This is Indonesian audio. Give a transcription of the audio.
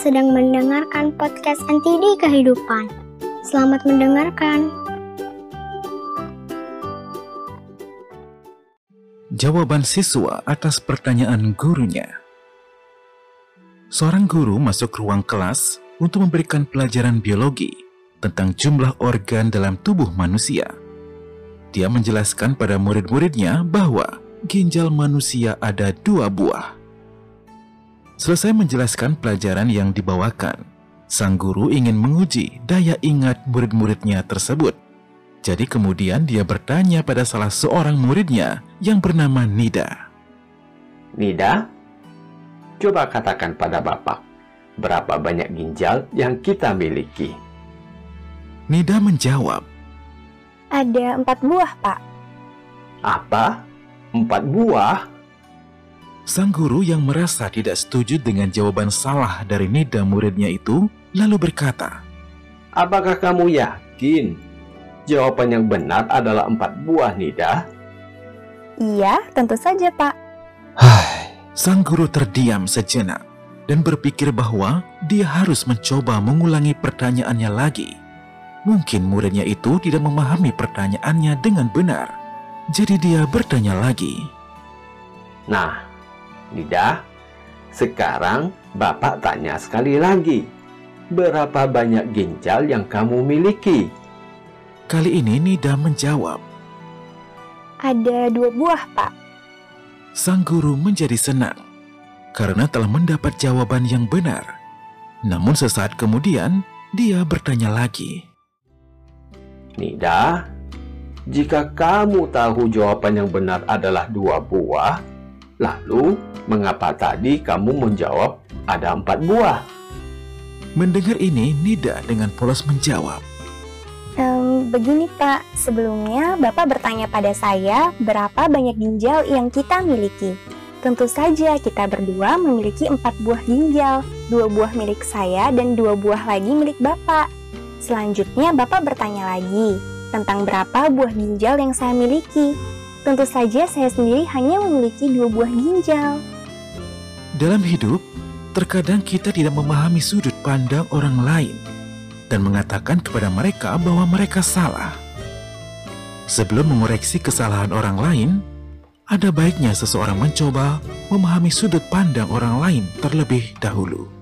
sedang mendengarkan podcast NTD Kehidupan. Selamat mendengarkan. Jawaban siswa atas pertanyaan gurunya. Seorang guru masuk ruang kelas untuk memberikan pelajaran biologi tentang jumlah organ dalam tubuh manusia. Dia menjelaskan pada murid-muridnya bahwa ginjal manusia ada dua buah. Selesai menjelaskan pelajaran yang dibawakan, sang guru ingin menguji daya ingat murid-muridnya tersebut. Jadi kemudian dia bertanya pada salah seorang muridnya yang bernama Nida. Nida, coba katakan pada Bapak, berapa banyak ginjal yang kita miliki? Nida menjawab, Ada empat buah, Pak. Apa? Empat buah? Sang guru yang merasa tidak setuju dengan jawaban salah dari Nida muridnya itu, lalu berkata, Apakah kamu yakin jawaban yang benar adalah empat buah, Nida? Iya, tentu saja, Pak. Sang guru terdiam sejenak dan berpikir bahwa dia harus mencoba mengulangi pertanyaannya lagi. Mungkin muridnya itu tidak memahami pertanyaannya dengan benar. Jadi dia bertanya lagi. Nah, Nida, sekarang Bapak tanya sekali lagi. Berapa banyak ginjal yang kamu miliki? Kali ini Nida menjawab. Ada dua buah, Pak. Sang guru menjadi senang karena telah mendapat jawaban yang benar. Namun sesaat kemudian dia bertanya lagi. Nida, jika kamu tahu jawaban yang benar adalah dua buah, lalu mengapa tadi kamu menjawab ada empat buah? Mendengar ini, Nida dengan polos menjawab. Em, begini, Pak. Sebelumnya, Bapak bertanya pada saya berapa banyak ginjal yang kita miliki. Tentu saja kita berdua memiliki empat buah ginjal, dua buah milik saya dan dua buah lagi milik Bapak. Selanjutnya, Bapak bertanya lagi tentang berapa buah ginjal yang saya miliki. Tentu saja saya sendiri hanya memiliki dua buah ginjal. Dalam hidup, terkadang kita tidak memahami sudut pandang orang lain dan mengatakan kepada mereka bahwa mereka salah. Sebelum mengoreksi kesalahan orang lain, ada baiknya seseorang mencoba memahami sudut pandang orang lain terlebih dahulu.